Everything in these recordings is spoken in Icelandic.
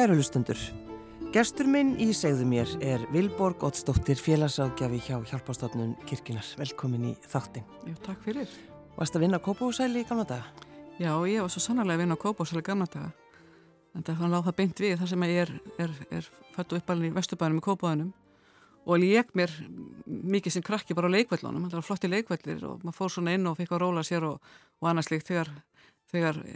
Kæru hlustundur, gestur minn í segðu mér er Vilborg Ottsdóttir félagságjafi hjá Hjálpastofnun Kirkinar. Velkomin í þáttin. Já, takk fyrir. Varst að vinna Kópásæli í gamla daga? Já, ég var svo sannarlega að vinna Kópásæli í gamla daga. En það lág það beint við þar sem ég er, er, er fættu uppalinn í Vesturbænum í Kópáðunum og lék mér mikið sem krakki bara á leikvellunum. Það var flotti leikvellir og maður fór svona inn og fikk að róla sér og, og annars líkt þegar, þegar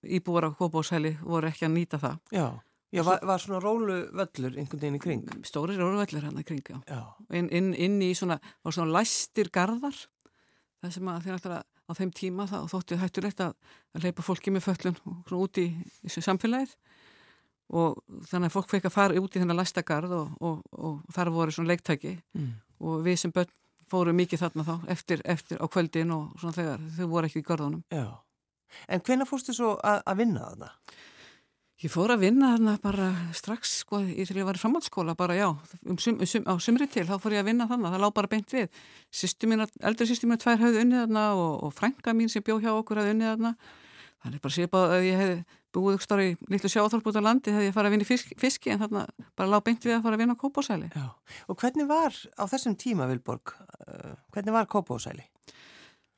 íbúar á Kópásæli voru ekki að nýta það. Já. Já, var, var svona rólu völlur einhvern veginn í kring? Stóri rólu völlur hann í kring, já. Já. Inn, inn, inn í svona, var svona læstir garðar, það sem að þeir alltaf á þeim tíma þá þóttu hættulegt að, að leipa fólki með föllun svona úti í þessu samfélagið og þannig að fólk fekk að fara út í þennan læsta garð og, og, og þar voru svona leiktæki Mm. og við sem börn fóru mikið þarna þá eftir, eftir á kvöldin og svona þegar þau voru ekki í garðunum. Já. En hvenna fórstu svo að, að vinna þarna? Ég fór að vinna þarna bara strax sko í þegar ég var í framhaldsskóla bara já, um sum, um sum, á sumri til þá fór ég að vinna þarna, það lág bara beint við Systur mín, eldri sýstu mín tvær hafði unnið þarna og, og frænka mín sem bjó hjá okkur hafði unnið þarna þannig bara sépað að ég hef búið ykkur starf í litlu sjáþálp út á landi þegar ég farið að vinna í fisk, fiski en þarna bara lág beint við að fara að vinna á kópásæli. Og hvernig var á þessum tíma, Vilborg, uh, hvernig var Kópásæli?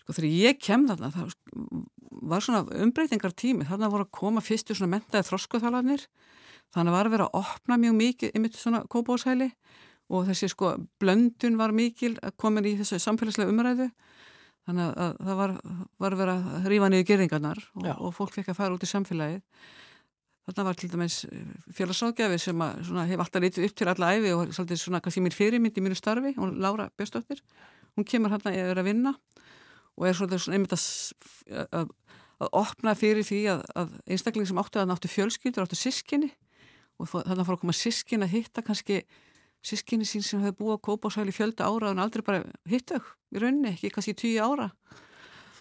Sko þegar ég kem þarna það var svona umbreytingar tími þarna voru að koma fyrstu svona mentaði þroskuþálanir þannig var að vera að opna mjög mikið yfir svona kópásæli og þessi sko blöndun var mikil að koma í þessu samfélagslega umræðu. Þannig að það var, var að vera að rífa niður geringarnar og, og fólk fekk að fara út í samfélagið. Þarna var til dæmis félagságjafi sem að, svona, hef alltaf litið upp til alla æfi og svolítið svona kannski mér fyrirmynd í mínu starfi, hún Laura Björnsdóttir. Hún kemur hérna að vera að vinna og er svona einmitt að, að, að opna fyrir því að, að einstaklega sem áttu að hann áttu fjölskyldur, áttu sískinni og þannig að fara að koma sískin að hitta kannski sískinni sín sem hefur búið að kópa og sæli fjölda ára og hann aldrei bara hitta í rauninni, ekki kannski tíu ára.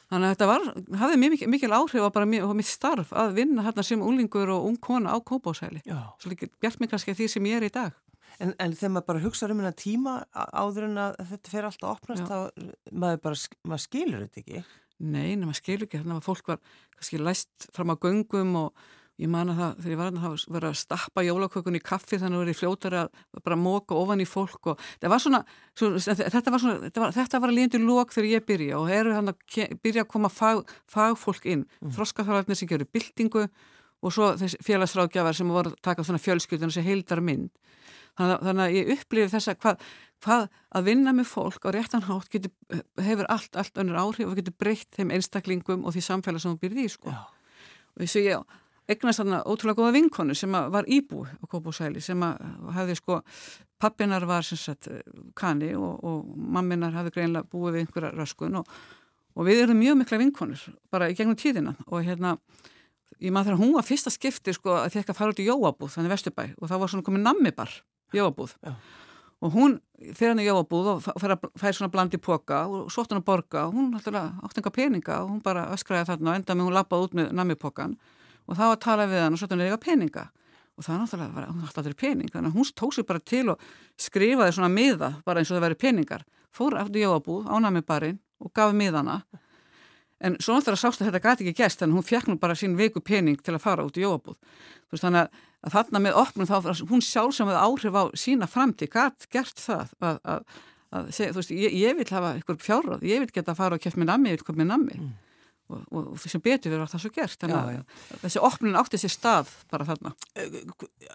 Þannig að þetta var, hafði mikil, mikil áhrif á bara mjög, mitt starf að vinna hérna sem úlingur og ung kona á kópa og sæli svo líka bjart mig kannski því sem ég er í dag En, en þegar maður bara hugsa um hennar tíma áður en að þetta fer alltaf að opnast þá maður bara, maður skilur þetta ekki. Nei, en maður skilur ekki, þannig að fólk var kannski læst fram á göngum og ég man að það, þegar ég var að það var að stappa jólakökun í kaffi þannig að það var í fljótar að bara móka ofan í fólk og var svona, svona þetta var svona, þetta var, þetta var að líðandi lók þegar ég byrja og eru hann að byrja að koma fag, fagfólk inn, mm. þroskaþálarnir sem gerur byltingu og svo félagsrákjafar sem voru að taka svona fjölskyldun sem heildar mynd þannig, að ég upplifi þess að hvað, hvað að vinna með fólk á réttan hátt getur, hefur allt, allt önnur áhrif og getur breytt þeim einstaklingum og því samfélag sem þú byrði í sko. og þess að ég egnast þarna ótrúlega góða vinkonu sem var íbú á Kópúsæli sem hafði sko, pappinar var sem sagt kani og, og mamminar hafði greinlega búið við einhverja röskun og, og við erum mjög mikla vinkonur bara í gegnum tíðina. Og hérna ég maður þegar hún var fyrsta skipti sko að þekka að fara út í Jóabúð þannig Vesturbæ og það var svona komið nammibar Jóabúð Já. og hún fyrir hann í Jóabúð og fær, fær svona blandi póka og svo átt hann að borga og hún átt enga peninga og hún bara öskraði þarna enda með hún lappaði út með nammipókan og þá að tala við hann og svo hann er eiga peninga. Og það er náttúrulega, var, hún alltaf er pening þannig að hún tók sér bara til og skrifaði svona miða bara eins og það væri peningar. Fór aftur Jóabúð á namibarinn og gaf miðana. En svo náttúrulega sást að þetta gæti ekki gæst þannig að hún fekk nú bara sín viku pening til að fara út í Jóabúð þannig að, að þarna með opnum þá hún sjálf sem hefði áhrif á sína framtíð gæt gert það að, að, að segja, veist, ég, ég vil hafa ykkur fjárráð ég vil geta að fara og með nammi, ég vil koma með nammi mm. og, og, og þessum betur verður það svo gert þannig að já, já. þessi opnun átti sér stað bara þarna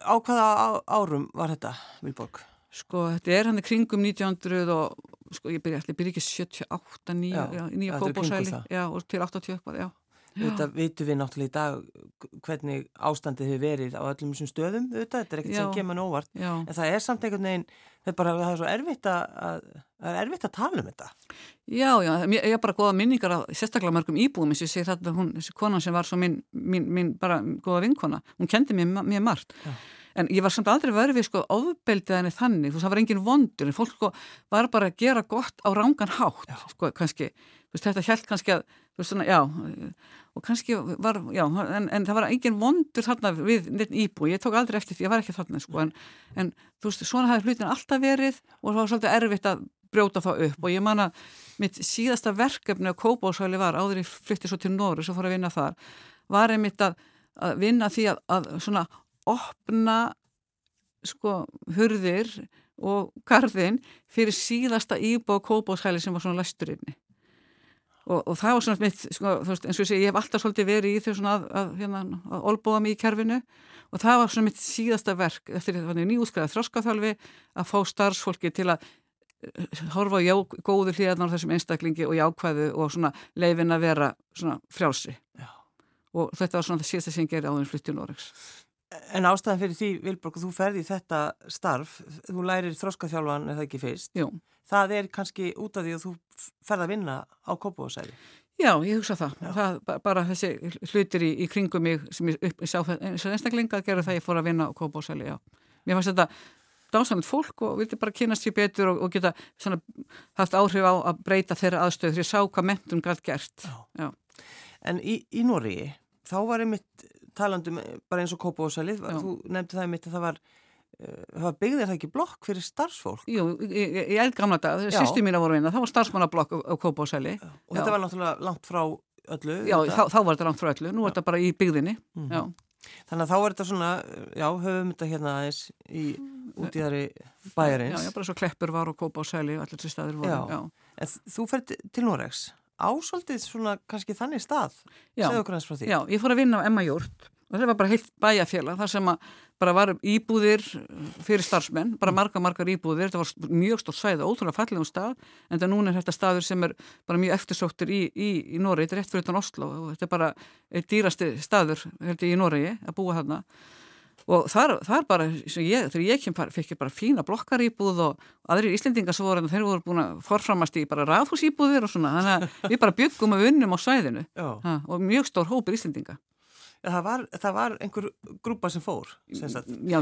Á hvaða árum var þetta, Vilborg? Sko, þetta er hann í kringum 1900 og sko, ég byrja, byrja ekki 78, 9, nýja kópásæli og til 80 eitthvað, já. Þetta vitum við náttúrulega í dag hvernig ástandið hefur verið á öllum þessum stöðum, þetta, þetta er ekkert sem kemur nóvart, já. en það er samt einhvern veginn, það er bara, það er svo erfitt að, að það er erfitt að tala um þetta. Já, já, ég er bara góða minningar af sérstaklega mörgum íbúðum, eins og ég segi þetta, hún, þessi konan sem var svo minn, minn, minn bara góða vinkona, hún kendi mér mjög margt. Já. En ég var samt aldrei verið við sko ofbeldið henni þannig, þú veist, það var engin vondur, en fólk sko var bara að gera gott á rángan hátt, já. sko, kannski, þú veist, þetta held kannski að, þú veist, svona, já, og kannski var, já, en, en það var engin vondur þarna við íbú, ég tók aldrei eftir því, ég var ekki þarna, sko, en, en þú veist, svona hafði hlutin alltaf verið og það var svolítið erfitt að brjóta það upp. Og ég man að mitt síðasta verkefni á Kópásvæli var, áður ég flytti svo til Nóru, svo fór að vinna þar, var einmitt að, að vinna því að, að svona opna sko hurðir og garðin fyrir síðasta íbúið kópáshæli sem var svona læsturinni og, og það var svona mitt, sko, veist, eins og ég segi, ég hef alltaf svolítið verið í þau svona að, að, hérna, að olbúa mig í kerfinu. Og það var svona mitt síðasta verk eftir nýjúskræðið þróskaþjálfi að fá starfsfólki til að eh, horfa á góður hlýðarnar þessum einstaklingi og jákvæðu og svona leifin að vera svona frjálsi. Já. og þetta var svona það síðasta sem ég gerði á þenn flyttjum Noregs En ástæðan fyrir því, Vilborg, þú ferði í þetta starf, þú lærir þróskaþjálfan það ekki fyrst, Jú. það er kannski út af því að þú ferði að vinna á Kópavóðsæli. Já, ég hugsa það. það. Bara þessi hlutir í, í kringum mig sem ég, upp, sá og einstaklinga að gera það ég fór að vinna á Kópavóðsæli, já. Mér fannst þetta dásanlega fólk og vildi bara kynast sér betur og, og geta svona, haft áhrif á að breyta þeirra aðstöð því að sá hvað mentum galt gert. Já. Já. En í, í Nóri, þá var einmitt talandum eh, bara eins og Kópavóðsalið, þú nefndi það mitt að það var, uh, það byggðir það ekki blokk fyrir starfsfólk? Jú, ég held gamla dag, sýsti mín að voru vinna, það var starfsmannablokk á Kópavóðsali. Og þetta var náttúrulega langt frá öllu? Já, þá, þá var þetta langt frá öllu, nú er þetta bara í byggðinni, mm. já. Þannig að þá er þetta svona, já, höfum þetta hérna aðeins í út í þaðri bæjarins. Já, já, bara svo Kleppur var og Kópavóðsali og allir þessi staðir voru, já. já. En þú fært til Noregs ásaldið svona kannski þannig stað segðu okkur hans frá því. Já, ég fór að vinna á Emma Júrt og þetta var bara heilt bæjafélag þar sem að bara var íbúðir fyrir starfsmenn, bara marga margar íbúðir. Þetta var mjög stórt sæð og ótrúlega fallegum stað en þetta núna er þetta staður sem er bara mjög eftirsóttur í, í, í Nóri þetta er rétt fyrir utan Oslo og þetta er bara eitt dýrasti staður heldur í Nóri að búa þarna og þar, þar bara, ég, þegar ég kem fikk ég bara fína blokkarýbúð og aðri íslendingar svo voru en þeir voru búin að forframast í bara ráðhúsýbúðir og svona. Þannig að við bara byggum og vinnum á sæðinu ha, og mjög stór hópur íslendinga. Ja, það, var, það var einhver grúpa sem fór sem Já,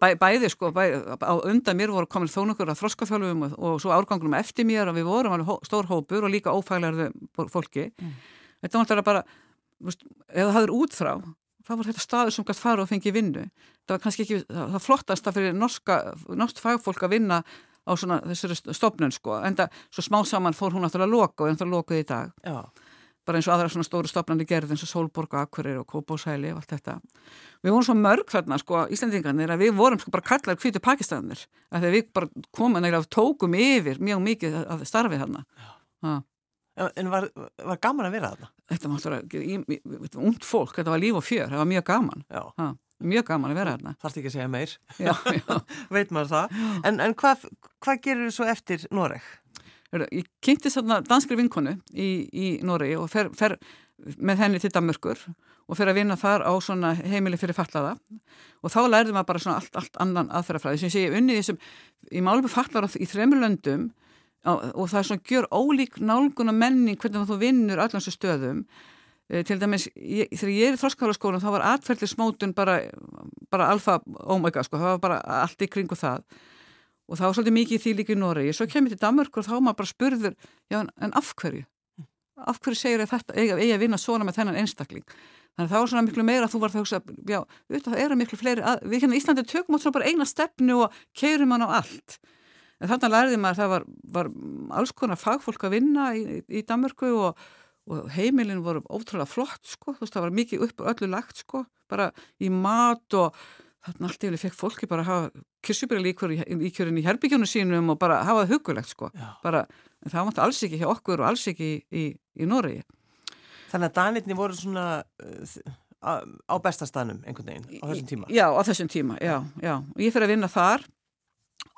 bæ, bæði sko bæ, á undan mér voru komin þónukur að þroskafjálfum og, og svo árgangunum eftir mér og við vorum hó, stór hópur og líka ófæglarðu fólki. Mm. þetta var alltaf bara, veist, ef það hafður út frá það var þetta staður sem gætt fara og fengi vinnu? Það var kannski ekki það flottast að fyrir norska, norsk fagfólk að vinna á svona þessari stofnun sko. En það svo smá saman fór hún aftur að loka og en það lokuði í dag. Já. bara eins og aðra svona stóru stofnandi gerði eins og Solborg og Akkurir og Kópásæli og allt þetta. Við vorum svo mörg þarna sko Íslandingarnir að við vorum sko bara kallar hvitu Pakistanir. Að við bara komum og tókum yfir mjög mikið að starfi þarna En var, var gaman að vera þarna? Þetta var alltaf ungd fólk, þetta var líf og fjör, það var mjög gaman. Ha, mjög gaman að vera þarna. Þarf ekki að segja meir? Já, já. veit maður það? En, en hvað hva gerir þú svo eftir Noreg? Ég kynnti svona danskri vinkonu í, í Noregi og fer, fer með henni til Danmörkur og fer að vinna þar á svona heimili fyrir fallaða og þá lærði maður bara svona allt, allt annan aðferðafræði. Sem ég segi unni þessum í málum fallara í þremur löndum og það er svona gjör ólík nálguna menning hvernig þú vinnur allan þessu stöðum. E, til dæmis, ég, þegar ég er í þróskálaskólan þá var atferðlismótun bara, bara alfa omega, oh sko, það var bara allt í kringu það. Og það var svolítið mikið í því líka í Noregi, svo kemur ég til Danmark og þá maður bara spurður, já en af hverju? Af hverju segir ég þetta eiga, eiga að vinna svona með þennan einstakling? Þannig að það var svona miklu meira að þú var það að hugsa já, það eru miklu fleiri, að, við hérna í Íslandi tökum átt svona bara eina stefnu og keirum hann á allt en þannig lærði maður að það var, var alls konar fagfólk að vinna í, í Danmörku og, og heimilin voru ótrúlega flott sko, þú veist það var mikið upp öllu lagt sko, bara í mat og þarna allt yfirlega fekk fólki bara að hafa kissubri líkjörinn í herbygjónu sínum og bara hafa það hugulegt sko. Bara, en það var alls ekki hjá okkur og alls ekki í, í, í Noregi. Þannig að Danirni voru svona uh, á bestastanum einhvern veginn á þessum tíma? Já, á þessum tíma, já, já. Og ég fyrir að vinna þar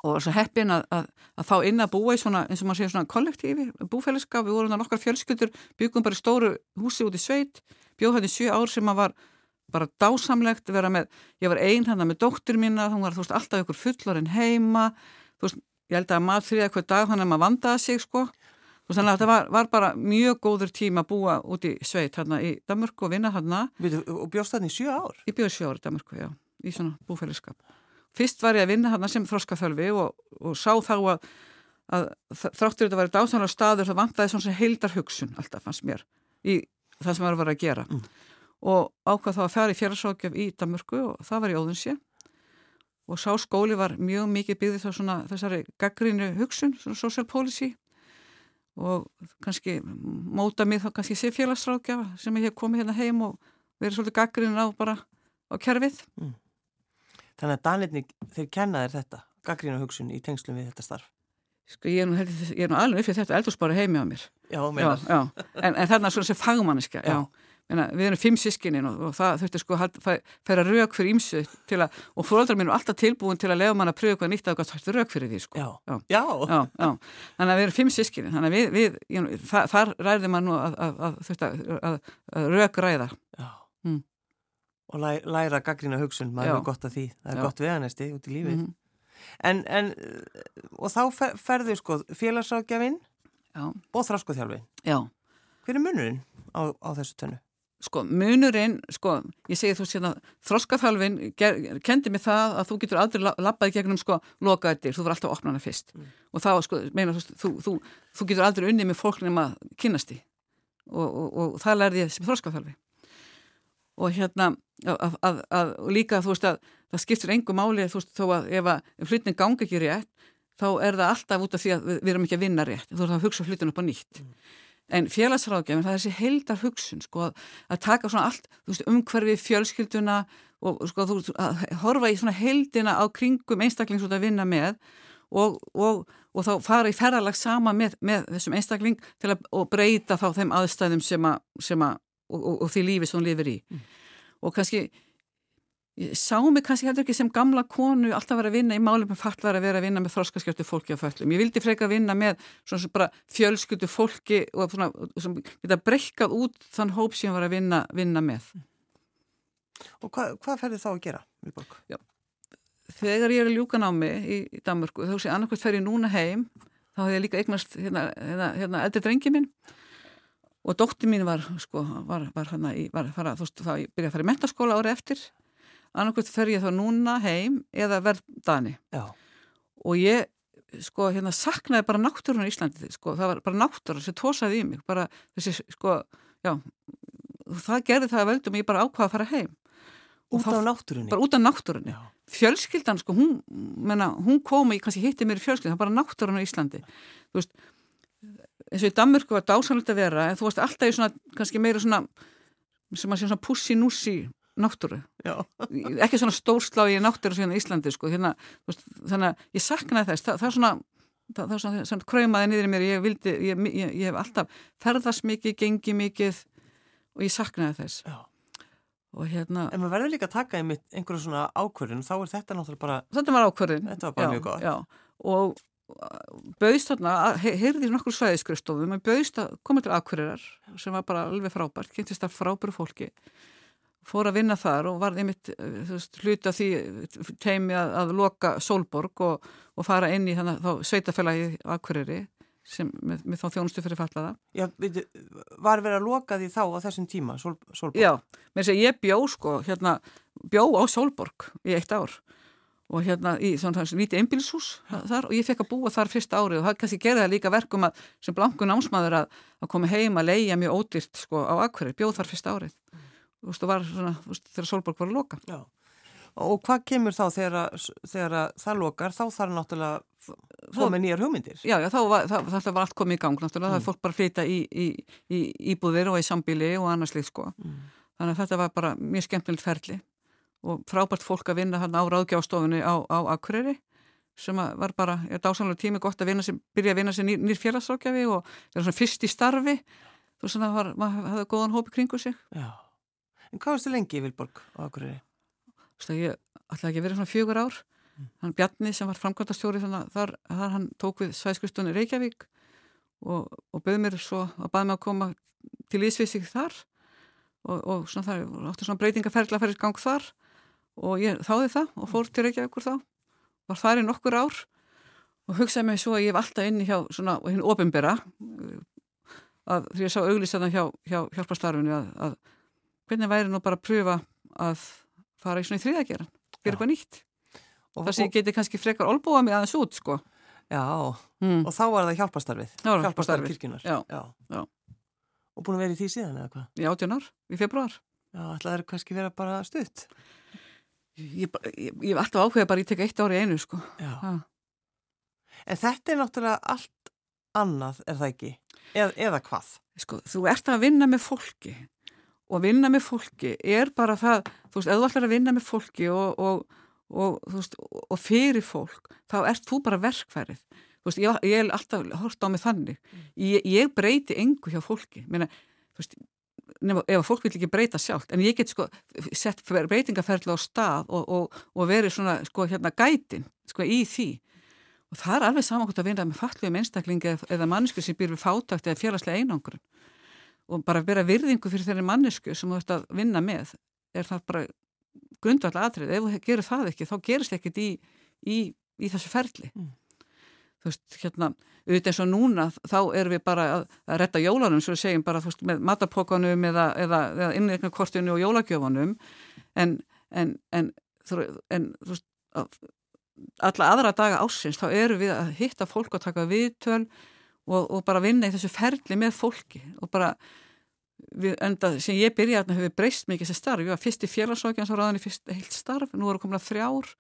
og svo heppin að, að, að fá inn að búa í svona, eins og maður segir svona kollektífi, búfélagskap, við vorum það nokkar fjölskyldur, byggum bara stóru húsi út í sveit, bjóð hætti sjö ár sem að var bara dásamlegt vera með, ég var einn hann með dóttur mína, hún var þú veist alltaf ykkur fullorinn heima, þú veist, ég held að maður þrýða hver dag hann er maður vandaði sig sko, þú veist þannig að þetta var, var bara mjög góður tíma að búa út í sveit hérna í Damurku og vinna hérna. Og bjóðst þannig sjö ár? Ég bjóð sjö ár í Damurku, já, í svona búfélagskap. Fyrst var ég að vinna hann sem þróskafölvi og, og sá þá að, að þráttur þetta að vera dásanlega staður það vantæði svona heildar hugsun alltaf fannst mér í það sem það var að gera. Mm. og ákvað þá að færa í fjársákjöf í Damurku og það var í Óðinsjö og sá skóli var mjög mikið byggðið þá svona þessari gaggrínu hugsun, svona social policy. Og kannski móta mig þá kannski sé félagsrákjafa sem ég hef komið hérna heim og verið svolítið gaggrínu á bara á kerfið. Mm Þannig að Danirni, þeir kenna þér þetta, gaggrína hugsun í tengslum við þetta starf. Sko ég er nú, ég er nú alveg upp fyrir þetta eldurspári heimi á mér. Já, meina. Já, já. En, en þarna svona sem fagmanniska, já. já. Meina, við erum fimm sískinin og, og það þurfti sko að færa rauk fyrir ímsu og fóröldrar mín er alltaf tilbúin til að lefa mann að pröfa hvað nýtt að það þurfti rauk fyrir því sko. Já. Já. Já. já, já. Þannig að við erum fimm sískinin, þannig að við, við ég, þar, nú að, að, að að rauk ræða. Já. Mm. Og læ, læra gaggrína hugsun, maður er gott að því, það er gott veðanesti út í lífið. Mm -hmm. En, en, og þá fer, ferðu sko félagsrákjafinn og þráskoþjálfinn. Já. Hver er munurinn á, á þessu tönnu? Sko munurinn, sko, ég segi þú síðan að þróskaþjálfinn kendi mig það að þú getur aldrei lappaði gegnum sko lokaðir, þú verður alltaf að opna hana fyrst mm. og þá sko, meina þú, þú, þú getur aldrei unnið með fólk nema kynast í og, og, og það lærði ég sem þróskaþjálfi og hérna að, að, að líka þú veist að það skiptir engum máli þú veist þó að ef, ef hlutin gangi ekki rétt þá er það alltaf út af því að við, við erum ekki að vinna rétt þú veist að hugsa hlutin upp á nýtt mm. en félagsráðgjafin það er þessi heildar hugsun sko að, að taka svona allt veist, umhverfi fjölskylduna og sko þú að horfa í svona heildina á kringum einstakling svona að vinna með og, og, og þá fara í ferralag sama með, með þessum einstakling til að breyta þá þeim aðstæðum að, sem að og, og, og því lífi sem hún lifir í. Mm. og kannski sá mig kannski heldur ekki sem gamla konu alltaf vera að vinna í málum með fallar að vera að vinna með þróskaskjöldu fólki á föllum ég vildi freka að vinna með svona sem bara fjölskyldu fólki og svona sem geta breykað út þann hóp sem var að vinna, vinna með. Og hvað, hvað ferði þá að gera í? Já, þegar ég er að ljúka námi í, í Danmörku þá sé annarkvæmt fer ég núna heim þá hefði ég líka eignast hérna, hérna, hérna eldri drengi minn og dótti mín var sko, var, var hana í, var fara, þú veist, þá byrjaði að fara í mentaskóla ári eftir annarkvæmt fer ég þá núna heim eða verð dani Já. og ég sko hérna saknaði bara náttúrun í Íslandi sko, það var bara náttúrun sem tósaði í mig bara þessi sko, já það gerði það að veldum ég bara ákvaða að fara heim Út af náttúrunni? Bara út af náttúrunni. Já. Fjölskyldan, sko, hún, menna, hún kom og ég kannski hitti mér í fjölskyldan, það var bara náttúrunni í Íslandi. Þú veist, eins og í Danmörku var dásanlegt að vera en þú varst alltaf í svona, kannski meira svona sem að sé svona pussi-nussi náttúru, Já. ekki svona stórslági náttúru svona í Íslandi sko. Hérna, veist, þannig að ég saknaði þess. Það, það er svona, það, er svona, svona kröymaði niður í mér, ég vildi, ég, ég, ég hef alltaf ferðast mikið, gengi mikið og ég saknaði þess. Já. og hérna En maður verður líka að taka einhverju svona ákvörðin þá er þetta náttúrulega bara Þetta var ákvörðin Þetta var bara mjög gott. og bauðst þarna, heyrði nokkur svæðiskristofum, en bauðst að koma til akkurirar sem var bara alveg frábært kynntist það frábæru fólki fór að vinna þar og var einmitt veist, hluta því teimi að, að loka Solborg og, og fara inn í þannig þá sveitafélagi akkuriri sem, með, með þá þjónustu fyrir fallaða Já, veitu, var verið að loka því þá á þessum tíma, Sol, Solborg? Já, þess að ég bjó sko, hérna, bjó á Solborg í eitt ár og hérna í svona lítið einbilshús þar og ég fekk að búa þar fyrsta árið. Og það kannski gerði það líka verkum að sem blanku námsmaður að, að koma heim að leia mjög ódýrt sko á akverði, bjóð þar fyrsta árið. Mm. þú veist, það var svona, þú veist, þegar Solborg var að loka. Já, og hvað kemur þá þegar, þegar það lokar, þá þarf náttúrulega komið nýjar hugmyndir. Já, já, þá var, það, það var allt komið í gang náttúrulega, mm. það fólk bara flyta í, í, í, í íbúðir og í sambíli og annarslið sko, mm. þannig að þetta var bara mjög skemmtilegt ferli og frábært fólk að vinna hérna á ráðgjástofunni á, á Akureyri sem var bara, ég er dásanlega tími gott að sem, byrja að vinna sem nýr, nýr félagsrákjafi og vera svona fyrst í starfi. Þú veist að maður hafði góðan hópi kringu sig. Já, en hvað varst þið lengi í Vilborg á Akureyri? Þú veist að ég ætlaði ekki að vera svona fjögur ár. Mm. hann Bjarni sem var framkvæmtastjóri þannig að þar, þar hann tók við svæðskristunni Reykjavík og, og bauð mér svo að baði mig að koma til Ísvísík þar. Og, og svona þar, áttu svona breytingaferðla og ég þáði það og fór til Reykjavíkur þá var þar í nokkur ár og hugsaði mig svo að ég hef alltaf inni hjá svona hinn ofinbera að því ég sá auglísaðan hjá, hjá hjálpastarfinu að, að hvernig væri nú bara að pröfa að fara í svona í þriðageran gera eitthvað nýtt og þar sem ég geti kannski frekar olbúa mig aðeins út sko Já, mm. og þá var það hjálpastarfið hjálpastarfið kirkjunar já, já. Já. og búin að vera í því síðan eða hvað? Já, 18 ár, í februar Já, alltaf er kannski verið bara stutt Ég, hef alltaf áhuga bara að ég tek eitt ári einu sko. En þetta er náttúrulega allt annað, er það ekki? Eð, eða hvað? Sko, þú ert að vinna með fólki og vinna með fólki er bara það, þú veist, ef þú ætlar að vinna með fólki og, og, og, veist, og fyrir fólk þá ert þú bara verkfærið veist, ég, ég er alltaf hort á mig þannig mm. ég, ég breyti engu hjá fólki Meina, veist, nefnum, ef fólk vil ekki breyta sjálf en ég get sko sett breytingaferðla á stað og, og, og verið svona sko hérna gætin sko í því. Og það er alveg samankvæmt að vinna með fallum einstaklingi eða mannesku sem býr við fátakt eða félagslega einangrun. Og bara vera virðingu fyrir þeirri mannesku sem þú ert að vinna með er það bara grundvallega atrið, ef þú gerir það ekki þá gerist ekkit í, í, í þessu ferli. Mm. Þú veist, hérna auðvitað eins og núna, þá erum við bara að, að retta jólanum, svo segjum bara veist, með matapókanum eða, eða, eða innreiknakortinu og jólagjöfunum. En, en, en, en þú veist alla aðra daga ásins, þá eru við að hitta fólk og taka viðtöl og, og bara vinna í þessu ferli með fólki og bara við, enda sem ég byrjaði að hefur breyst mikið þessi starf, ég var fyrst í félagsókjan svo ráðan í fyrst heilt starf, nú erum komin að þrjár.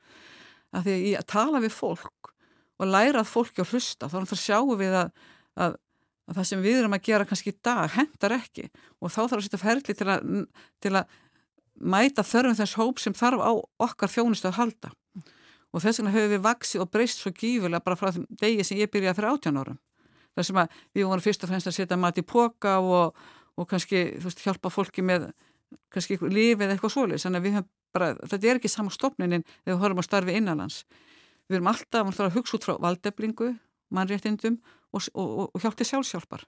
Að því ég tala við fólk og læra að fólki og hlusta þá sjáum við að, að, að það sem við erum að gera kannski í dag hendar ekki. Og þá þarf að setja ferli til að, til að mæta þörfum þess hóp sem þarf á okkar þjónustu að halda. Og þess vegna höfum við vaksið og breyst svo gífulega bara frá þeim degi sem ég byrjaði fyrir 18 árum. Þar sem að við vorum fyrst og fremst að setja mat í póka og, og kannski veist, hjálpa fólki með kannski líf eða eitthvað að bara, þetta er ekki saman stopninin þegar við horfum að starfi innanlands við erum alltaf að hugsa út frá valdeflingu mannréttindum og, og, og hjálpti sjálfsjálfar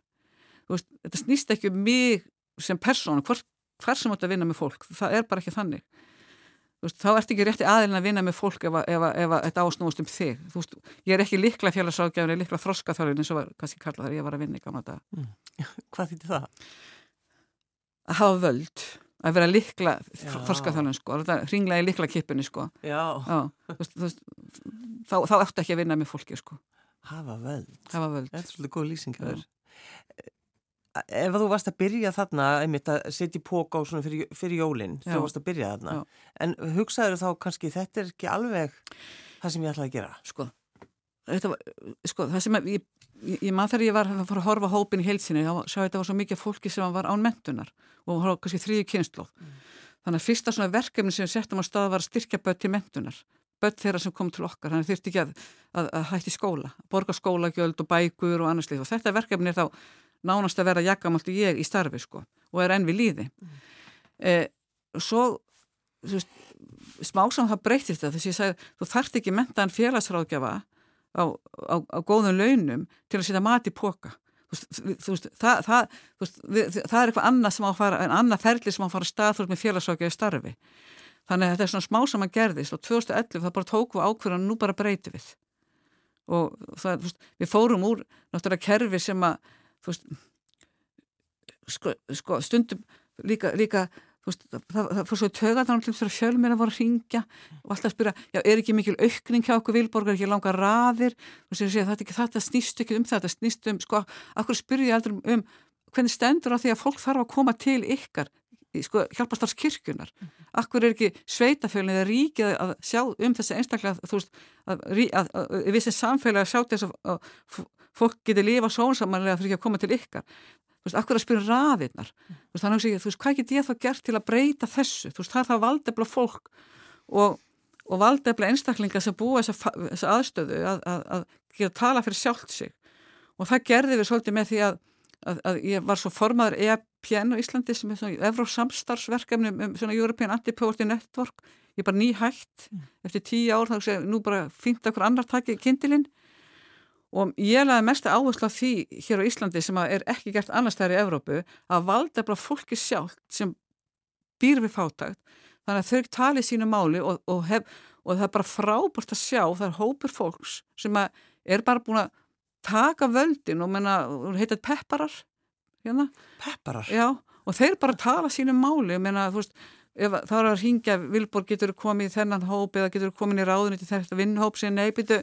veist, þetta snýst ekki um mig sem persón hver, hver sem átt að vinna með fólk það er bara ekki þannig. Veist, þá ert ekki rétti aðilin að vinna með fólk ef, ef, ef þetta ásnúast um þig. Veist, ég er ekki likla félagsákjafin ég er likla þroskaþjálfin eins og var, kannski kalla þar ég var að vinna í gamla dag mm. Hvað þýtti það? Að hafa völd að vera likla þroskaþjálfin sko, hringla í likla kipunni sko. Já. Já, veist, þá, þá ertu ekki að vinna með fólki sko. Hafa völd Hafa völd Þetta er svolítið góð lýsing ef þú varst að byrja þarna einmitt að setja í póka á svona fyrir, fyrir jólinn þú varst að byrja þarna Já. en hugsaður þá kannski þetta er ekki alveg það sem ég ætlaði að gera sko, var, sko það sem ég, ég, ég maður þegar ég var að fara að horfa hópin í heilsinni þá sá þetta var svo mikið fólki sem var án mentunar og var kannski þrýju kynnslóð mm. þannig að fyrsta svona verkefni sem við settum á stað var að styrkja börn til mentunar börn þeirra sem kom til okkar, þannig þurfti ekki að, að, að hætti skóla, borga skólagjöld og bækur og annarslið og þetta verkefni er þá nánast að vera jakkamalt ég í starfi sko og er enn við líði mm. eh, svo veist, smásam það breytist það þess að ég sagði þú þarft ekki mentaðan félagsráðgjafa á, á, á góðum launum til að setja mat í póka þú veist það, það, við, það er eitthvað annað sem á að fara en annað ferli sem á að fara stað með félagsráðgjafi starfi. Þannig að þetta er svona smásam að gerðist og 2011 það bara tóku ákverðan og nú bara breyti við. Og það, veist, við fórum úr náttúrulega kerfi sem að þú veist sko, sko stundum líka, líka veist, það, það fór svo tögan þá fyrir fjölminn að voru að ringja og alltaf spyrja, já er ekki mikil aukning hjá okkur vilborgar, ekki langa raðir og sér að þetta, þetta snýst ekki um þetta snýst um, sko, akkur spyrja ég aldrei um, hvernig stendur á því að fólk þarf að koma til ykkar sko, hjálpastarskirkjunar mm -hmm. akkur er ekki sveitafjölin eða ríkið að sjá um þessi einstaklega þú veist, að, að, að, að við sem samfélag að sjá þess að fólk getur lifa sónsamanlega fyrir ekki að koma til ykkar þú veist, akkur að spyrja raðirnar? Mm. þú veist, þannig að þú veist, hvað get ég þá gert til að breyta þessu, þú veist, það er það valdefla fólk og, og valdefla einstaklinga sem búa þessa, þessa aðstöðu að, að geta tala fyrir sjálft sig. Og það gerði við svolítið með því að að, að ég var svo formaður EPN á Íslandi sem er svona Evrósamstarfsverkefni um svona European Anti-Poverty Network. Ég er bara nýhægt mm. eftir tíu ár þá sé nú bara fínt okkur annar takið kindilinn og ég laði mest áherslu á því hér á Íslandi sem er ekki gert annars þær í Evrópu að valda bara fólki sjálf sem býr við fátagt þannig að þau tali sínu máli og, og, hef, og það er bara frábært að sjá það er hópur fólks sem er bara búin að taka völdin og menna, heitir pepparar hérna. Pepparar? Já, og þeir bara tala sínum máli, menna, þú veist ef þá er að ringja, Vilborg getur komið í þennan hóp eða getur komið í ráðunni til þetta vinnhóp sem neybyttu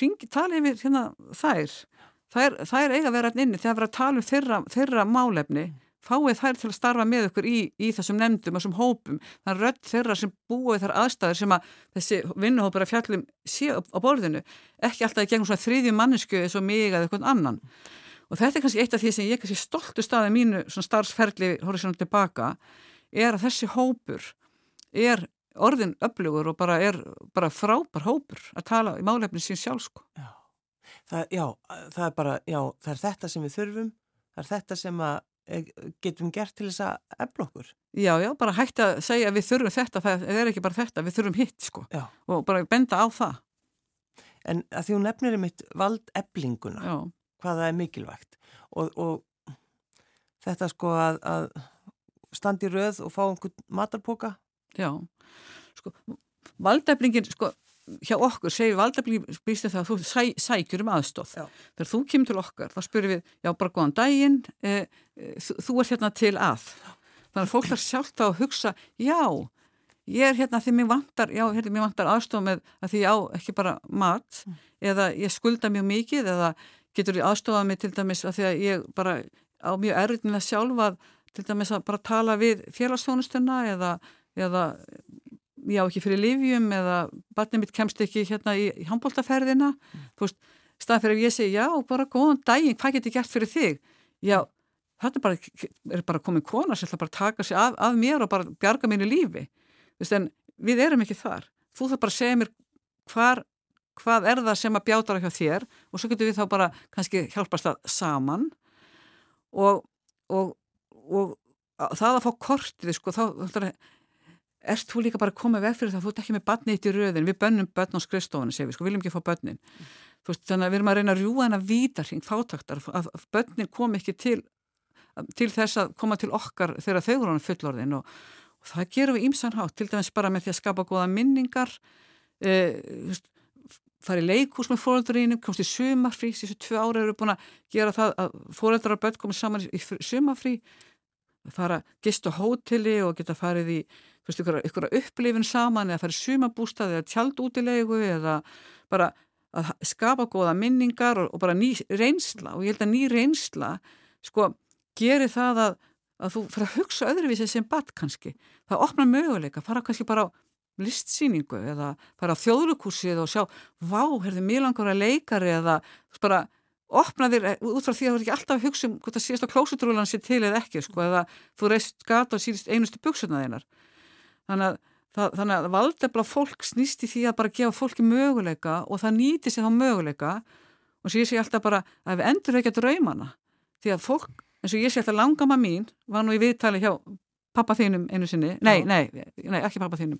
ringi, tala yfir hérna þær. Þær, þær eiga að vera inni. Þegar vera að tala um þeirra, þeirra málefni. Fáið þær til að starfa með okkur í, í þessum nefndum, þessum hópum. Þannig að rödd þeirra sem búið þar aðstæður sem að þessi vinnuhópur að fjallum sé á borðinu, ekki alltaf í gegnum svona þrýðjum mannesku eða svo mig eða eitthvað annan. Og þetta er kannski eitt af því sem ég kannski stoltu staði mínu svona starfsferðli horfið svona tilbaka er að þessi hópur er orðin öflugur og bara er bara frábær hópur að tala í málefni sín sjálf sko. Já. Það, já, það er bara, já, það er þetta sem við þurfum, það er þetta sem að eh, getum gert til þess að efla okkur. Já, já, bara hægt að segja að við þurfum þetta, það er ekki bara þetta, við þurfum hitt sko já. og bara benda á það. En að því hún nefnir um eitt vald eflinguna, já. hvað það er mikilvægt og, og þetta sko að, að standi röð og fá einhvern matarpoka. Já, sko, valdeflingin, sko, hjá okkur segir valdeflingin býst það að þú sæ, sækjur um aðstóð. Já. Þegar þú kemur til okkar, þá spyrir við, já, bara góðan daginn, e, e, þú, þú er hérna til að. Þannig að fólk þarf sjálf þá að hugsa, já, ég er hérna því mér vantar, já, hérna mér vantar aðstof með að því ég á ekki bara mat mm. eða ég skulda mjög mikið eða getur ég aðstofað mig til dæmis að því að ég bara á mjög sjálf að til dæmis að bara tala við félagsfjónustuna eða, eða já ekki fyrir livjum eða barnið mitt kemst ekki hérna í, í handbóltaferðina mm. þú veist, staðan fyrir að ég segi já, bara góðan daginn, hvað get ég gert fyrir þig? Já, þetta er bara, er bara komin kona sem ætla bara að taka sig af, af mér og bara bjarga mínu lífi. Þú veist, en við erum ekki þar. Þú þarf bara að segja mér hvar, hvað er það sem að bjáta hjá þér og svo getur við þá bara kannski hjálpast það saman. Og, og og það að fá kortið sko, þá erst þú líka bara að koma veg fyrir það? Þú ert ekki með badni eitt í röðin, við bönnum bönn á skrifstofunni, segum við, sko, viljum ekki fá bönnin mm. veist, þannig að við erum að reyna að rjúa henn að vítarhing fátaktar, að bönnin kom ekki til, til þess að koma til okkar þegar þau voru hann fullorðin og, og það gerum við ímsanhátt til dæmis bara með því að skapa goða minningar eh, fara í leikús með fóröldurínum, komst í sumarfrí þessu tvö ára eru búin að gera það að fóröldrar og börn komið saman í sumarfrí fara gist á hóteli og geta farið í veist, ykkur, ykkur upplifin saman eða farið sumabústað eða tjaldútilegu eða bara að skapa góða minningar og, og bara ný reynsla og ég held að ný reynsla sko gerir það að, að þú fyrir að hugsa öðruvísi sem badd kannski. Það opnar möguleika, fara kannski bara á listsýningu eða fara á þjóðlukursið og sjá, vá, herði mér langar að leikari eða bara opna þér eh, út frá því að þú er ekki alltaf að hugsa um hvort það síðast á klósutrúlan sé til eða ekki sko, eða þú reist gata og síðast einustu buksuna þeinar þannig að, það, þannig að valdefla fólk snýst í því að bara gefa fólki möguleika og það nýti sér þá möguleika. Og svo ég sé alltaf bara að við endur ekki að draumana því að fólk, eins og ég sé alltaf langama mín var nú í viðtali hjá pappa þínum einu sinni, nei, nei, nei ekki pappa þínum,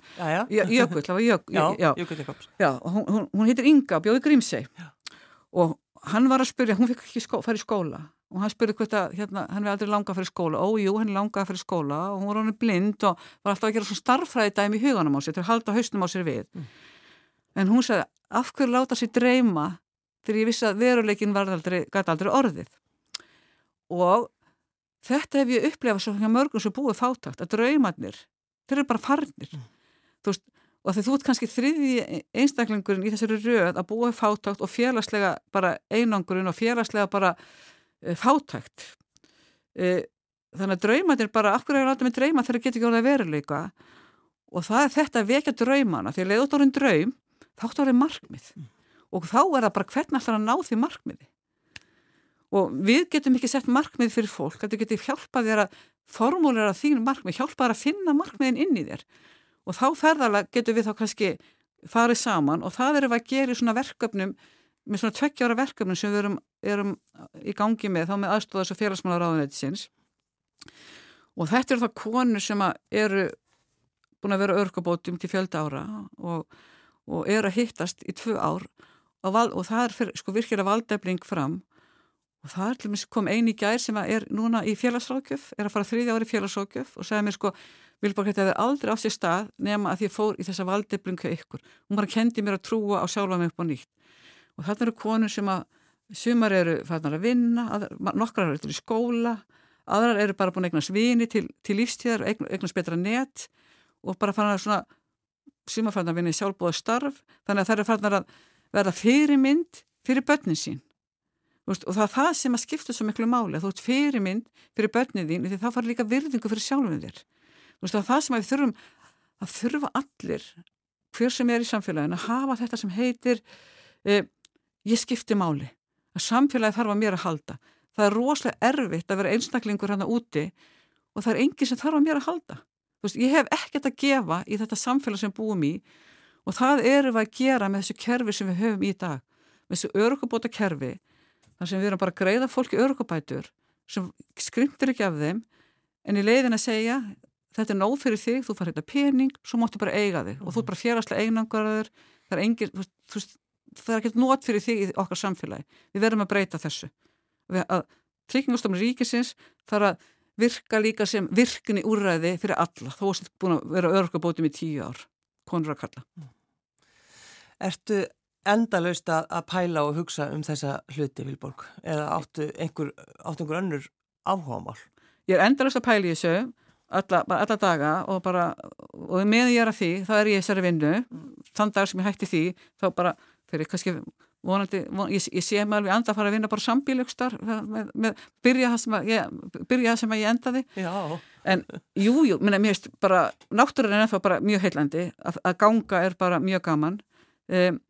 Jökull, það var Jökull já, Jökull Jakobs. Hún, hún, hún heitir Inga, bjóði Grímsei og hann var að spyrja, hún fikk ekki skó, fara í skóla og hann spurði hvort að hérna, hann við aldrei langa að fara í skóla, ójú, hann langa að fara í skóla og hún var hann blind og var alltaf að gera svona starfræði dæmi í huganum á sér til að halda hausnum á sér við mm. en hún sagði, af hverju láta sér dreyma þegar ég vissi að veruleikin var aldrei, gæti aldrei orðið og þetta hef ég upplefað svo mörgum sem búið fátakt að draumarnir, þeir eru bara farnir mm. þú veist og þegar þú ert kannski þriði einstaklingurinn í þessari röð að búa fátækt og félagslega bara einangurinn og félagslega bara fátækt. E, þannig að draumatir bara, af hverju er alltaf með drauma þegar það getur ekki orðið að veruleika? Og það er þetta að vekja draumana. Að leiðut orðin draum, þátt orðin markmið. Mm. og þá er það bara hvernig alltaf að ná því markmiði? Og við getum ekki sett markmið fyrir fólk, þetta getur hjálpað þér að formúlera þín markmið, hjálpað þér að finna markmiðin inn í þér. Og þá ferðarlega getur við þá kannski farið saman og það erum við að gera í svona verkefnum, með svona tveggjára verkefnum sem við erum, erum í gangi með, þá með aðstóðas og félagsmálar áðunætisins og þetta eru það konur sem eru búin að vera örgabótum til fjölda ára og, og eru að hittast í tvö ár og, val, og það er fyrir, sko virkilega valdefling fram og það er til og með kom eini gær sem er núna í félagsrákjöf, er að fara þriðja ári félagsrákjöf og segja mér sko Vilborg þetta hefur aldrei á sér stað nema að ég fór í þessa valdeflinga ykkur. Hún bara kendi mér að trúa á sjálfa mig upp á nýtt. Og þarna eru konur sem að sumar eru færðnar að vinna, nokkrar eru í skóla, aðrar eru bara búin að eignast vini til, til lífstíðar eignast betra net og bara færðnar svona, sumar færðnar að vinna í sjálfbóða starf, þannig að það eru færðnar að verða fyrirmynd fyrir börnin sín. Og það er það sem að skipta svo miklu máli, að þú ert fyrirmynd fyrir börnin þín, því þá fara líka virðingu fyrir sjálfum þér þú veist það sem við þurfum að þurfa allir hver sem er í samfélaginu að hafa þetta sem heitir eh, ég skipti máli. Að samfélagi þarf að mér að halda. Það er rosalega erfitt að vera einstaklingur hérna úti og það er enginn sem þarf að mér að halda. Veist, ég hef ekkert að gefa í þetta samfélag sem búum í og það eru við að gera með þessu kerfi sem við höfum í dag. Með þessu örugabóta kerfi þar sem við erum bara að greiða fólki örugabætur sem skrimtir ekki af þeim en í leiðin að segja þetta er nóð fyrir þig, þú far hérna pening svo máttu bara eiga þig. Og þú er bara fjáraslega eignangarður það er engin, þú veist það er ekkert nót fyrir þig í okkar samfélagi. Við verðum að breyta þessu. Að tryggingastofnir ríkisins þarf að virka líka sem virkni úrræði fyrir alla. Þó að þetta búin að vera örgabótum í tíu ár konur að kalla Ertu endalaust að pæla og hugsa um þessa hluti Vilborg? Eða áttu einhver, áttu einhver önnur áhugamál? Ég er endalaust að pæla í þessu alla, alla daga og bara og meðan ég er að því, þá er ég þessari vinnu. Þann dag sem ég hætti því þá bara fyrir kannski vonandi, von, ég, ég sé mig alveg anda að fara að vinna bara sambílugstar með, með byrja það sem að ég, byrja það sem að ég endaði Já. en jújú, jú, mér veist bara náttúrulega er það bara mjög heillandi að, að ganga er bara mjög gaman um,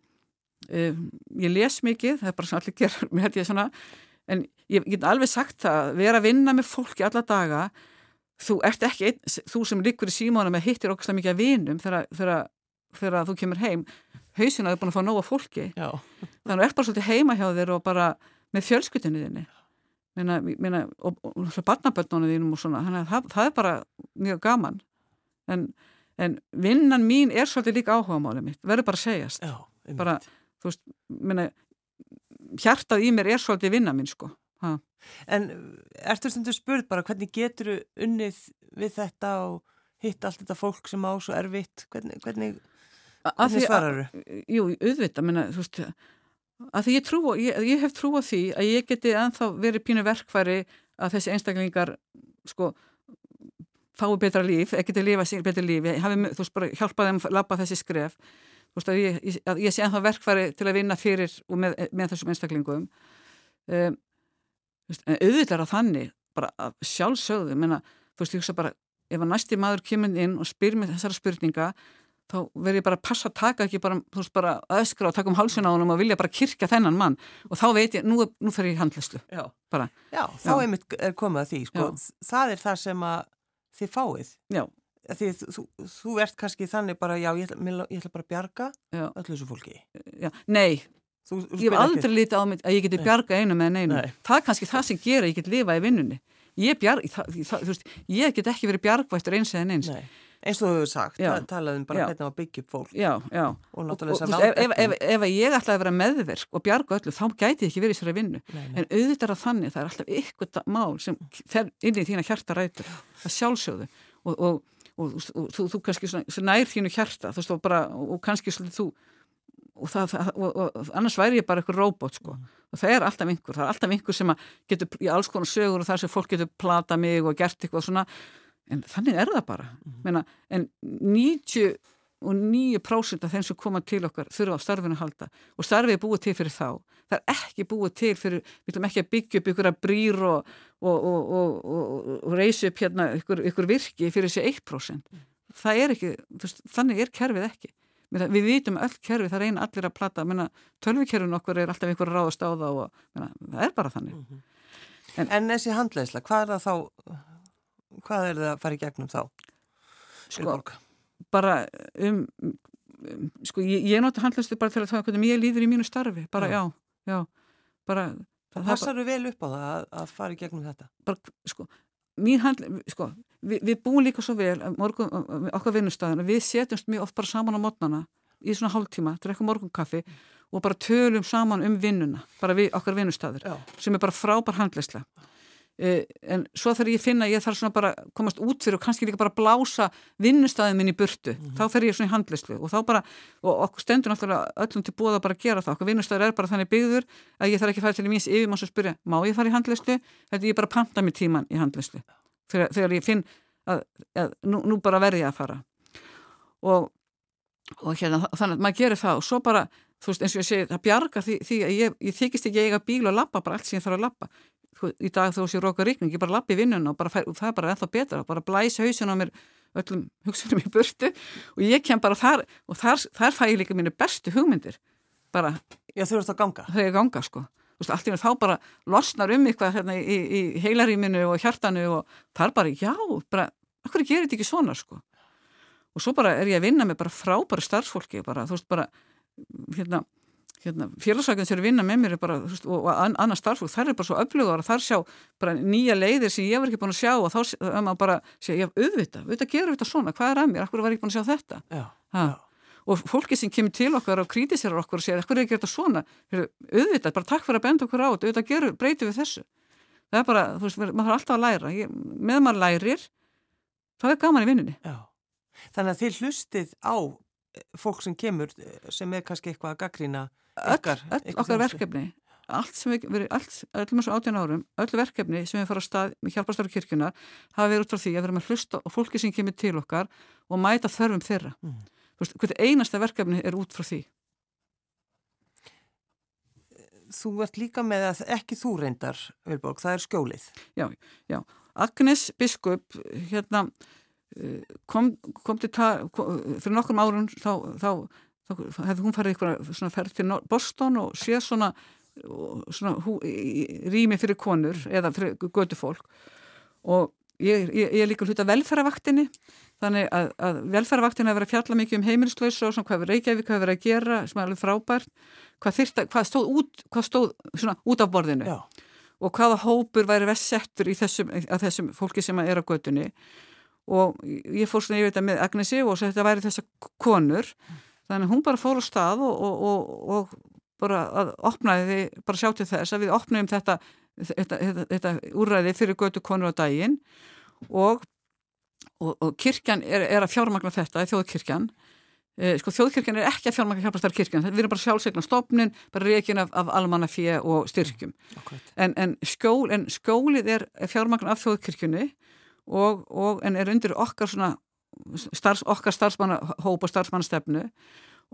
um, ég les mikið það er bara svona allir gerð, mér held ég svona en ég get alveg sagt það vera að vinna með fólki alla daga þú ert ekki einn, þú sem líkur í símóna með hittir okkar mikið að vinum þegar þú kemur heim hausina er búin að fá nóga fólki. Já. þannig að þú ert bara svolítið heima hjá þér og bara með fjölskytinu þinni. Meina, meina, og, og, og barnaböldnónu þínum og svona. Þannig að það, það er bara mjög gaman. En, en vinnan mín er svolítið líka áhuga málið mitt. Verður bara að segjast. Já, bara, veist, meina hjartað í mér er svolítið vinnan mín sko. Ha. En ertu þú spurð bara hvernig getur unnið við þetta og hitt allt þetta fólk sem á svo erfitt, hvernig, hvernig, hvernig svarar þú? Jú, auðvitað, menna, þú veist, að því ég trú, ég, ég hef trú á því að ég geti anþá verið pínu verkfæri að þessi einstaklingar, sko, fái betra líf, til að lifa sér betra líf, ég hafi, þú veist, bara hjálpað þeim að lappa þessi skref, þú veist, að ég, að ég sé anþá verkfæri til að vinna fyrir og með, með þessum einstaklingum. Um, en auðvitað er það þannig bara sjálfsögðu menna, þú veist, ég hugsa bara ef að næsti maður kemur inn og spyr mér þessara spurninga þá verður ég bara að passa að taka ekki bara, þú veist, bara öskra og taka um hálsun á hann og vilja bara kirkja þennan mann. Og þá veit ég, nú, nú fer ég í handlislu Já, bara, Já þá Já. einmitt er komið að því, sko, Já. það er það sem að þið fáið. Já. Því þú, þú ert kannski þannig bara, já, ég ætla, ég ætla bara að bjarga öllu þessu fólki. Já, nei, Þú, þú ég hef aldrei lítið á mig að ég geti bjarga einu með einu Nei. það er kannski það sem gera ég get lifa í vinnunni. Ég, bjarg, það, það, veist, ég get ekki verið bjargvættur eins eða eins Nei. Eins og þú hefur sagt, það talaðum bara hvernig að byggja upp fólk já, já. og, og, og veist, ef, ef, ef, ef ég ætlaði að vera meðverk og bjarga öllu, þá gæti ég ekki verið í þessari vinnu. Nei, en auðvitað er þannig, það er alltaf ykkur mál sem fer inn í þína hjarta rætur það sjálfsögðu. Og, og þú, þú kannski nær þínu hjarta þú og, bara, og kannski þú og, það, og, og annars væri ég bara eitthvað robot sko. Mm. og það er alltaf einhver, það er alltaf einhver sem getur í alls konar sögur og þar sem fólk getur plata mig og gert eitthvað svona en þannig er það bara mm. Meina, en 90 og 9% af þeim sem koma til okkar þurfa á starfinu að halda og starfið er búið til fyrir þá það er ekki búið til fyrir við ætlum ekki að byggja upp ykkur að brýr og, og, og, og reysi upp hérna ykkur, ykkur virki fyrir þessi 1% mm. það er ekki, veist, þannig er kerfið ekki við vitum öll kerfi, það reyna allir að plata tölvikerfin okkur er alltaf ráð að stáða og menna, það er bara þannig mm -hmm. en, en þessi handleisla, hvað er það þá hvað er það að fara í gegnum þá? Sko, bara um, um sko, ég, ég nota handleislu bara til að það er hvernig ég líður í mínu starfi, bara já, já, já bara Það passar þú vel upp á það að, að fara í gegnum þetta? Bara, sko, handl, sko, við, við búum líka svo vel morgun, okkar vinnustæðina, við setjumst mjög oft bara saman á mótnana í svona hálftíma, drekkum morgunkaffi og bara tölum saman um vinnuna, bara við okkar vinnustæður, sem er bara frábær handleysla eh, en svo þarf ég að finna ég þarf svona bara komast út fyrir og kannski líka bara blása vinnustæðin minn í burtu mm -hmm. þá fer ég svona í handleyslu og þá bara og okkur stendur náttúrulega öllum til búið að bara gera það. Okkar vinnustæður er bara þannig byggður að ég þarf ekki að fara til í míns yfirmanns og spyrja má ég fara í handleyslu, þetta ég bara panta mér tíman í handleyslu þegar, þegar ég finn að, að nú, nú bara verði ég að fara. Og, og hérna þannig að maður gerir það og svo bara þú veist eins og ég segi það bjargar því, því að ég, ég þykist ekki að eiga bíl og lappa bara allt sem ég þarf að lappa í dag þú sé róka ríkning, ég bara lappi vinnun og, fær, og það er bara ennþá betra, bara blæs hausin á mér öllum hugsunum í burtu og ég kem bara þar og þar, þar fæ ég líka mínu bestu hugmyndir. Bara Já þú ert að ganga. Þau er að ganga sko. Veist, allt í hún þá bara losnar um eitthvað hérna, í, í heilaríminu og hjartanu og það er bara, já, bara okkur gerir þetta ekki svona sko? Og svo bara er ég að vinna með bara frábæri starfsfólki bara, þú veist bara hérna, hérna félagsvækjum sem er vinna með mér bara, og, annað starfsfólk, þær er bara svo öflugar og þar sjá bara nýja leiðir sem ég var ekki búin að sjá og þá er maður bara segja, ég haf auðvita, auðvita gerur þetta svona, hvað er að mér, var ég ekki búin að sjá þetta? Já, já. og fólki sem kemur til okkar og krítiserar okkur og segja, akkur er ekki þetta svona? Auðvita, bara takk fyrir að benda okkur á þetta auðvita gerur, breytu við þessu. Það er bara, þú veist, maður þarf alltaf að læra. Ég, með maður lærir, það er gaman í vinninni Já. Þannig að þið hlustið á fólk sem kemur eh, sem er kannski eitthvað að gaggrína okkar, öll, öll okkar verkefni. Allt sem við verið, öllum þessu átján árum öll verkefni sem við fara á stað með hjálpastöru kirkjunar hafa verið út frá því að við erum að hlusta og fólki sem kemur til okkar og mæta þörfum þeirra. Mm. hvernig einasta verkefni er út frá því. Þú ert líka með að ekki þú reyndar, Vilborg, það er skjólið. Já, já, Agnes Biskup hérna kom, kom til það fyrir nokkrum árun þá, þá, þá, þá hefði hún farið eitthvað svona ferð til Boston og séð svona, svona hú, rými fyrir konur eða fyrir götu fólk og ég, ég, ég er líka hluta velferðarvaktinni þannig að, að velferðarvaktinni hefur verið að fjalla mikið um heimilislausu og svona hvað við Reykjavík hafa verið að gera sem er alveg frábært hvað, þyrta, hvað stóð, út, hvað stóð svona, út af borðinu Já. og hvaða hópur væri vest settur í þessum, þessum fólki sem er á götunni og ég fór svona, veit að með Agnesi og þetta væri þessa konur. Þannig hún bara fór á stað og, og, og, og bara að opnaði því, bara sjá til þess að við opnaðum þetta, þetta, þetta, þetta úræði fyrir götu konur á daginn. Og kirkjan er, er að fjármagna þetta, þjóðkirkjan. Eh, sko þjóðkirkjan er ekki að fjármagna hjálpastar kirkjan, við erum bara sjálfsegna stofnin, bara reikin af, af almannafíja og styrkjum. En, en, skól, en skólið er fjármagna af þjóðkirkjunni og, og en er undir okkar svona starfs, okkar starfsmannahóp og starfsmannastefnu.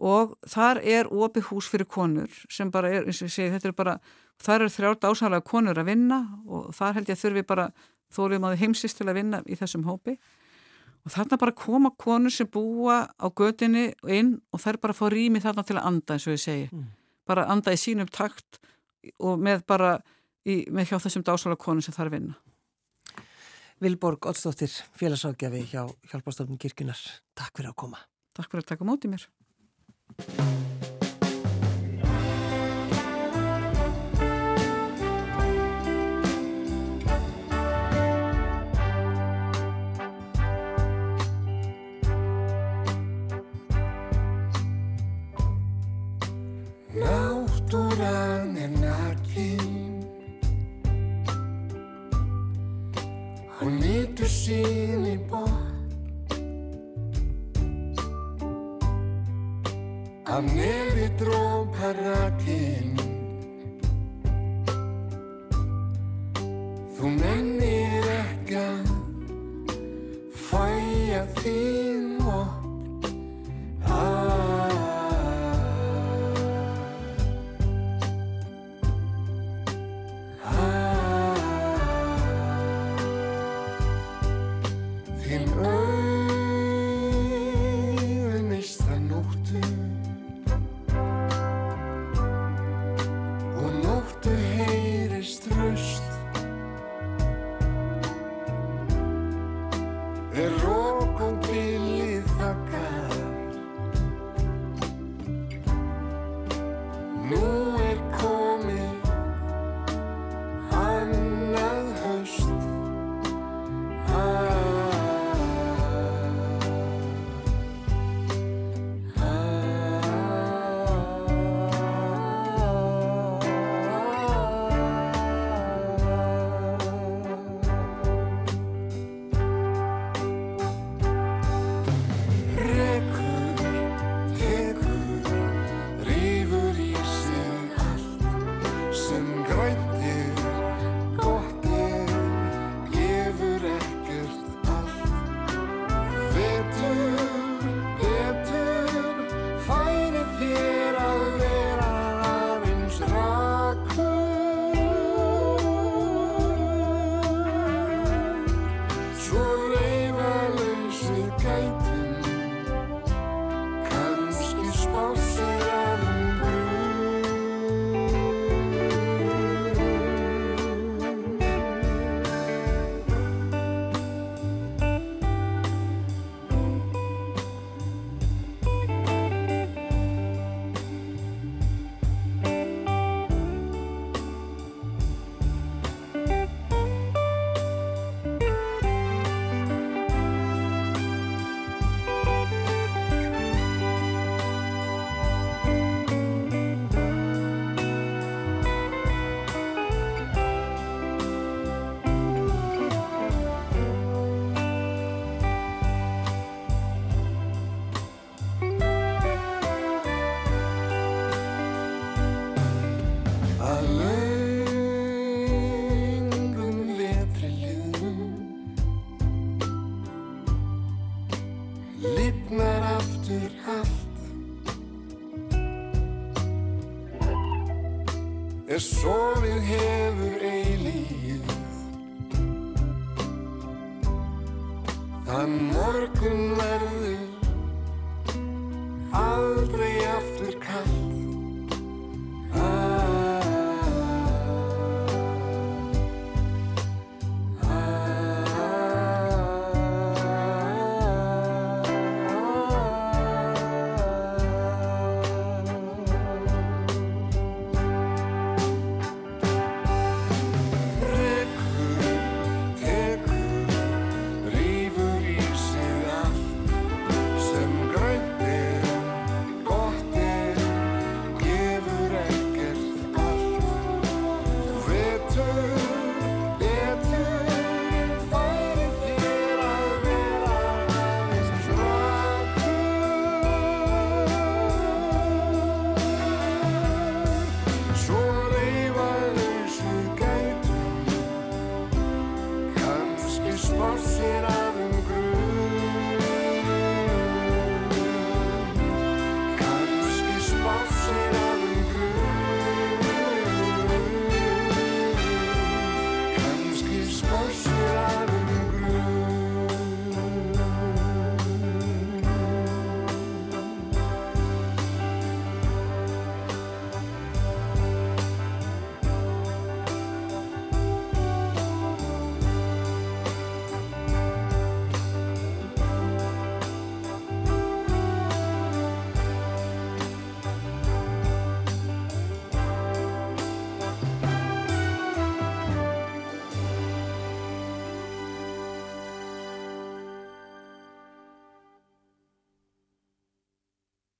Og þar er opið hús fyrir konur sem bara er, eins og ég segi, þetta er bara þar er þrjárt ásalega konur að vinna og þar held ég að þurfi bara þóriðum að heimsist til að vinna í þessum hópi. Og þarna bara koma konur sem búa á gödinni inn og þær bara fá rými þarna til að anda eins og ég segi, mm. bara anda í sínum takt og með bara í, með hjá þessum dásalega konur sem þar vinna Vilborg Olstóttir, félagsákjafi hjá Hjálpastofnum kirkunar. Takk fyrir að koma. Takk fyrir að taka mótið mér. Sín í bort Af nefi drópar rakinn